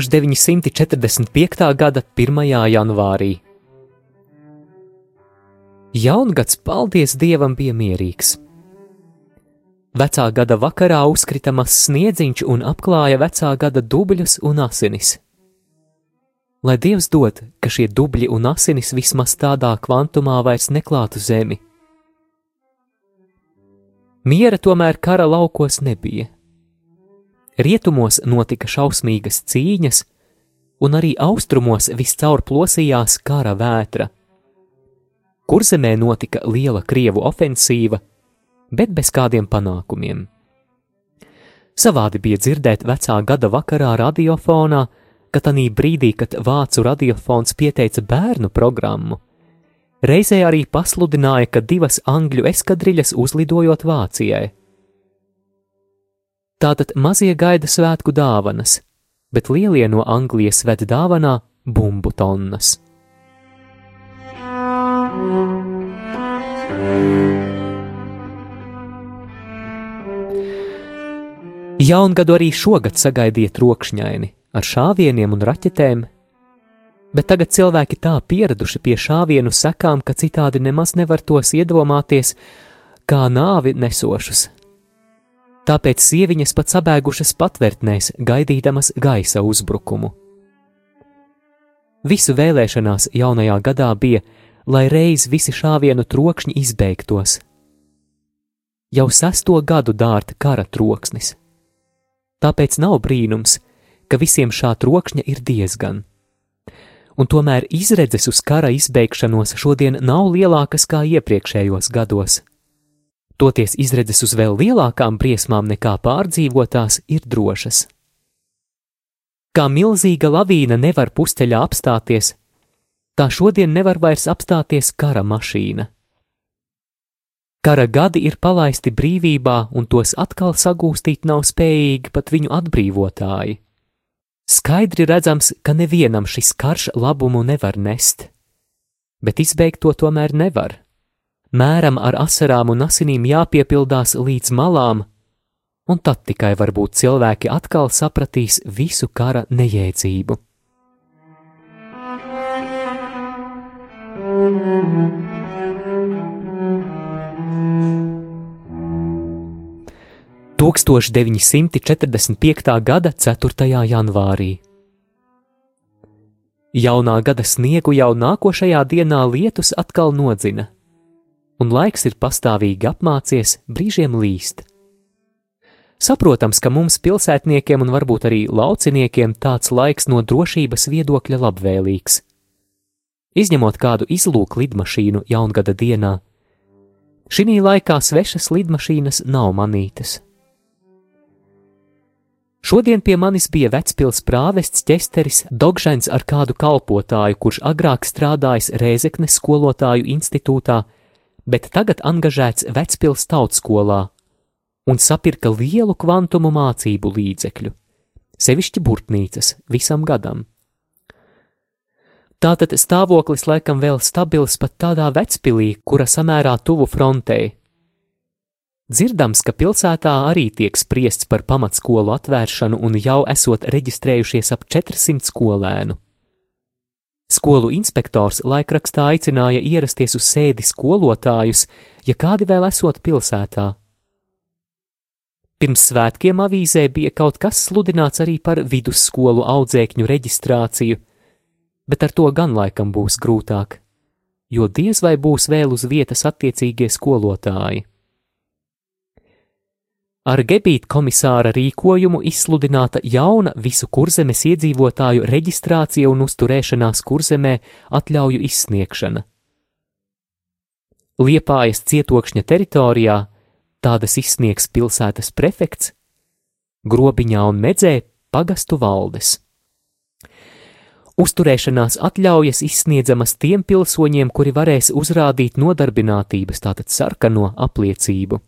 1945. gada 1. janvārī. Jaungads, paldies Dievam, bija mierīgs. Vecā gada vakarā uzkrita mazs sniedziņš un apklāja vecā gada dubļus un asinis. Lai Dievs dod, ka šie dubļi un asinis vismaz tādā kvantumā vairs neklātu zemi. Miera tomēr kara laukos nebija. Rietumos notika šausmīgas cīņas, un arī austrumos viscaur plosījās kara vētra. Kurzemē notika liela krievu ofensīva, bet bez kādiem panākumiem. Savādi bija dzirdēt vecā gada vakarā radiofonā, ka tanī brīdī, kad vācu radiofons pieteica bērnu programmu, reizē arī pasludināja, ka divas angļu eskadriļas uzlidojot Vācijai. Tātad mazie gaida svētku dāvanas, bet lielie no Anglijas ved dāvanā bumbu tonnas. Jaungadu arī šogad sagaidīja trokšņaini ar šāvieniem un raķetēm, bet tagad cilvēki tā pieraduši pie šāvienu sekām, ka citādi nemaz nevar tos iedomāties kā nāvi nesošus tāpēc sieviņas pat sabēgušas patvērtnēs, gaidīdamas gaisa uzbrukumu. Visu vēlēšanās jaunajā gadā bija, lai reiz visi šāvienu trokšņi izbeigtos. Jau sesto gadu dārta kara troksnis. Tāpēc nav brīnums, ka visiem šā trokšņa ir diezgan. Un tomēr izredzes uz kara izbeigšanos šodien nav lielākas kā iepriekšējos gados. Toties izredzes uz vēl lielākām briesmām nekā pārdzīvotās ir drošas. Kā milzīga lavīna nevar pusteļā apstāties, tā šodien nevar vairs apstāties kara mašīna. Kara gadi ir palaisti brīvībā, un tos atkal sagūstīt nav spējīgi pat viņu atbrīvotāji. Skaidri redzams, ka nevienam šis karš labumu nevar nest, bet izbeigt to tomēr nevar mēram ar asarām un asinīm jāpiepildās līdz malām, un tad tikai varbūt cilvēki atkal sapratīs visu kara nejēdzību. Tūkstoš 945. gada 4. janvārī. Jaunā gada sniegu jau nākošajā dienā lietus atkal nodzina un laiks ir pastāvīgi apmācies, brīžiem līst. Saprotams, ka mums, pilsētniekiem un varbūt arī lauciniekiem, tāds laiks no drošības viedokļa labvēlīgs. Izņemot kādu izlūku lidmašīnu jaungada dienā, šī laikā svešas lidmašīnas nav manītas. Šodien pie manis bija vecpils prāvests ķesteris Dogžains ar kādu kalpotāju, kurš agrāk strādājis Rēzeknes skolotāju institūtā bet tagad angažēts Vecpils tautskolā un sapirka lielu kvantumu mācību līdzekļu, sevišķi burtnīcas visam gadam. Tātad stāvoklis laikam vēl stabils pat tādā vecpilī, kura samērā tuvu frontei. Dzirdams, ka pilsētā arī tiek spriests par pamatskolu atvēršanu un jau esot reģistrējušies ap 400 skolēnu. Skolu inspektors laikrakstā aicināja ierasties uz sēdi skolotājus, ja kādi vēl esot pilsētā. Pirms svētkiem avīzē bija kaut kas sludināts arī par vidusskolu audzēkņu reģistrāciju, bet ar to gan laikam būs grūtāk, jo diez vai būs vēl uz vietas attiecīgie skolotāji. Ar gebīta komisāra rīkojumu izsludināta jauna visu kurzemes iedzīvotāju reģistrācija un uzturēšanās kurzemē atļauju izsniegšana. Liepājas cietokšņa teritorijā tādas izsniegs pilsētas prefekts, grobiņā un medzē pagastu valdes. Uzturēšanās atļaujas izsniedzamas tiem pilsoņiem, kuri varēs uzrādīt nodarbinātības, tātad sarkano apliecību.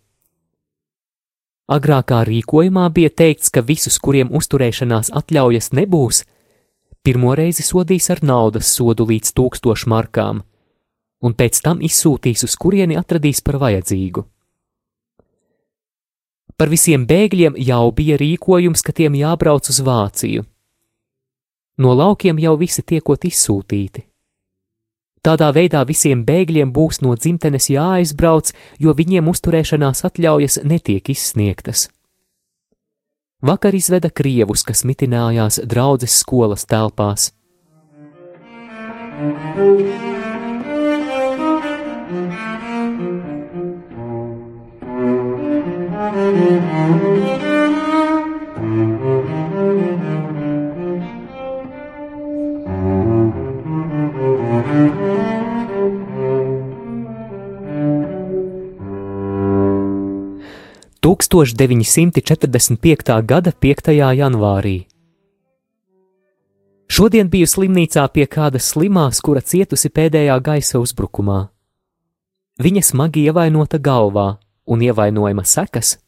Agrākā rīkojumā bija teikts, ka visus, kuriem uzturēšanās atļaujas nebūs, pirmo reizi sodīs ar naudas sodu līdz tūkstoš markām, un pēc tam izsūtīs uz kurieni atradīs par vajadzīgu. Par visiem bēgļiem jau bija rīkojums, ka tiem jābrauc uz Vāciju. No laukiem jau visi tiekot izsūtīti. Tādā veidā visiem bēgļiem būs no dzimtenes jāaizbrauc, jo viņiem uzturēšanās atļaujas netiek izsniegtas. Vakar izveda krievus, kas mitinājās draudzes skolas telpās. Thank you. 1945. gada 5. janvārī. Šodien biju slimnīcā pie kādas slimās, kura cietusi pēdējā gaisa uzbrukumā. Viņa smagi ievainota galvā un ievainojuma sekas,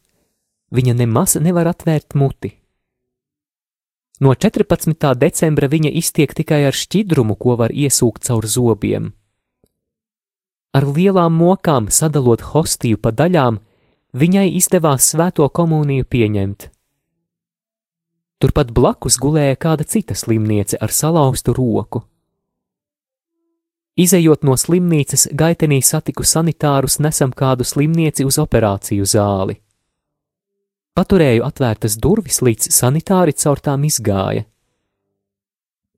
viņa nemaz nevar atvērt muti. No 14. decembra viņa iztiek tikai ar šķidrumu, ko var iesūkt caur zobiem. Ar lielām mokām sadalot hostiju pa daļām, viņai izdevās svēto komuniju pieņemt. Turpat blakus gulēja kāda cita slimniece ar salauztu roku. Izejot no slimnīcas, gaitenī satiku sanitārus nesam kādu slimnieci uz operāciju zāli. Paturēju atvērtas durvis, līdz sanitāri caur tām izgāja.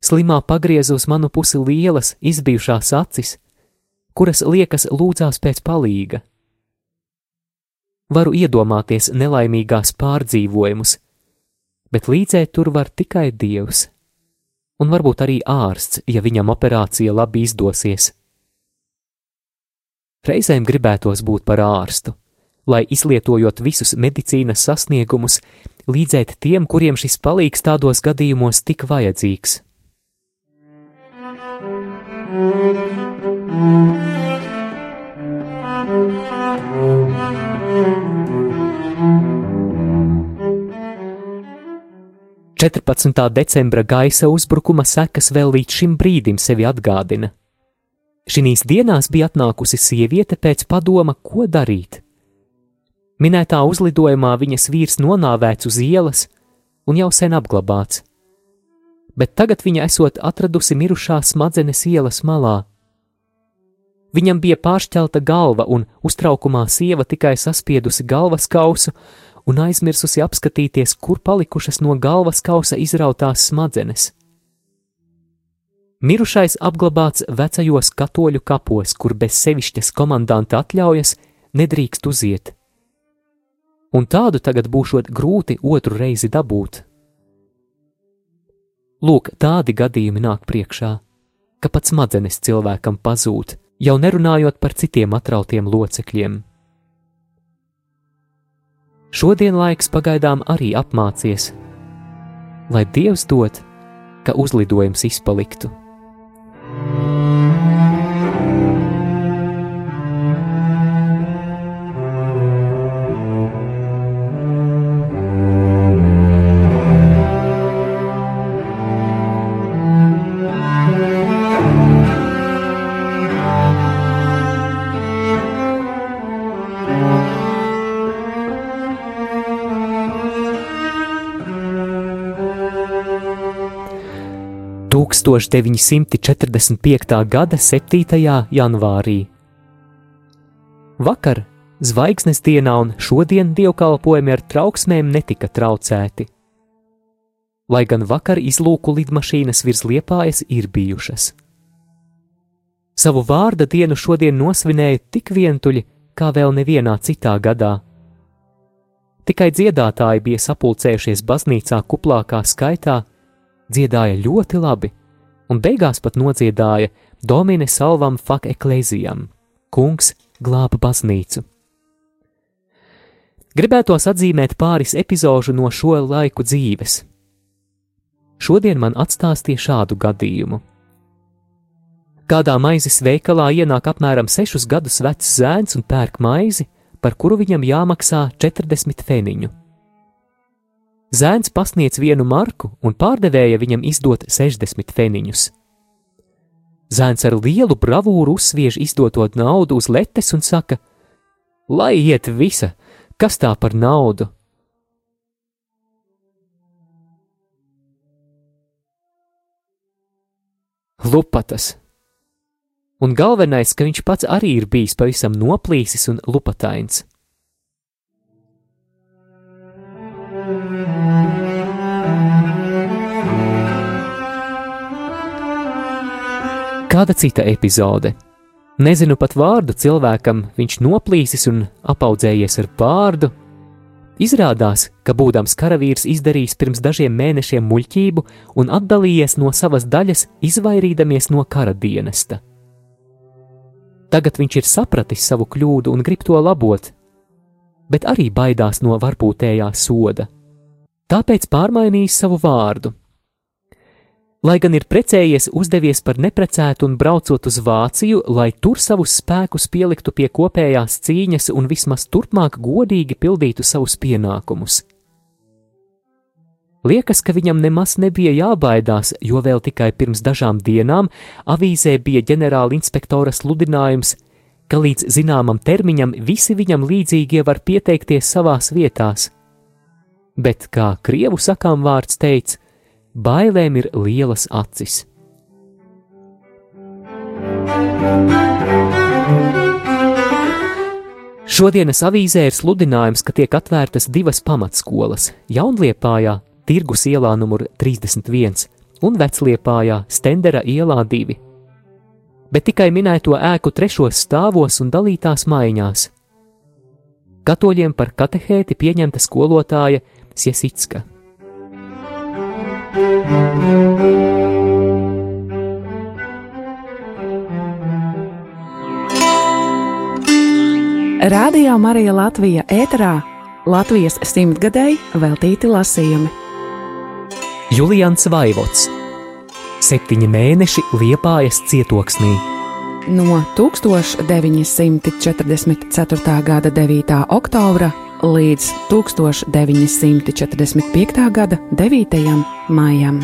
Slimā pagrieza uz manu pusi lielas, izbijušās acis, kuras liekas lūdzās pēc palīga. Varu iedomāties nelaimīgās pārdzīvojumus, bet līdzēt tur var tikai Dievs, un varbūt arī ārsts, ja viņam operācija labi izdosies. Reizēm gribētos būt par ārstu, lai izlietojot visus medicīnas sasniegumus, līdzēt tiem, kuriem šis palīgs tādos gadījumos tik vajadzīgs. Thank 14. decembra gaisa uzbrukuma sekas vēl līdz šim brīdim sevi atgādina. Šīs dienās bija atnākusi sieviete pēc padoma, ko darīt. Minētā uzlidojumā viņas vīrs nonāvēts uz ielas un jau sen apglabāts, bet tagad viņa esot atradusi mirušā smadzenes ielas malā. Viņam bija pāršķelta galva, un uztraukumā sieva tikai saspiedusi galvas kausu un aizmirsusi apskatīties, kur palikušas no galvas kausa izrautās smadzenes. Mirušais apglabāts vecajos katoļu kapos, kur bez sevišķas komandanta atļaujas nedrīkst uziet. Un tādu tagad būšot grūti otru reizi dabūt. Lūk, tādi gadījumi nāk priekšā, ka pats smadzenes cilvēkam pazūd, jau nerunājot par citiem atrautiem locekļiem. Šodien laiks pagaidām arī apmācies, lai Dievs dod, ka uzlidojums izpaliktu. 1945. gada 7. janvārī. Vakar, zvaigznes dienā un šodien dievkalpojumi ar trauksmēm netika traucēti. Lai gan vakar izlūku lidmašīnas virs liepājas ir bijušas. Savu vārda dienu šodien nosvinēja tik vientuļi, kā vēl nevienā citā gadā. Tikai dziedātāji bija sapulcējušies baznīcā kuplākā skaitā, dziedāja ļoti labi, un beigās pat nodziedāja Domine salvam fak eklezijam, kungs glāba baznīcu. Gribētos atzīmēt pāris epizožu no šo laiku dzīves. Šodien man atstāstīja šādu gadījumu. Kādā maizes veikalā ienāk apmēram sešus gadus vecs zēns un pērk maizi, par kuru viņam jāmaksā 40 feniņu. Zēns pasniedz vienu marku, un pārdevēja viņam izdot 60 feniņus. Zēns ar lielu bravūru uzsviež izdoto naudu uz letes un saka: Lai iet visa, kas tā par naudu? Lupatas, un galvenais, ka viņš pats arī ir bijis pavisam noplīsis un lupatains. Kāda cita epizode? Nezinu pat vārdu cilvēkam, viņš noplīsis un apaudzējies ar pārdu. Izrādās, ka būdams karavīrs izdarījis pirms dažiem mēnešiem muļķību un atdalījies no savas daļas, izvairīdamies no kara dienesta. Tagad viņš ir sapratis savu kļūdu un grib to labot, bet arī baidās no varbūtējā soda. Tāpēc pārmainījis savu vārdu. Lai gan ir precējies, uzdevies par neprecētu un braucot uz Vāciju, lai tur savus spēkus pieliktu pie kopējās cīņas un vismaz turpmāk godīgi pildītu savus pienākumus. Liekas, ka viņam nemaz nebija jābaidās, jo vēl tikai pirms dažām dienām avīzē bija ģenerāla inspektora sludinājums, ka līdz zināmam termiņam visi viņam līdzīgie var pieteikties savās vietās. Bet, kā krievu sakām vārds teica, bailēm ir lielas acis. Šodienas avīzē ir sludinājums, ka tiek atvērtas divas pamatskolas - Jaunliepājā Tirgus ielā numur 31 un Vecliepājā Stendera ielā 2. Bet tikai minēto ēku trešos stāvos un dalītās maiņās. Katoļiem par katehēti pieņemta skolotāja Siesicka. Radio Marija Latvija ēterā Latvijas simtgadēji veltīti lasījumi. Julians Vaivots, septiņi mēneši Liepājas cietoksnī. No 1944. gada 9. oktobra līdz 1945. gada 9. maijam.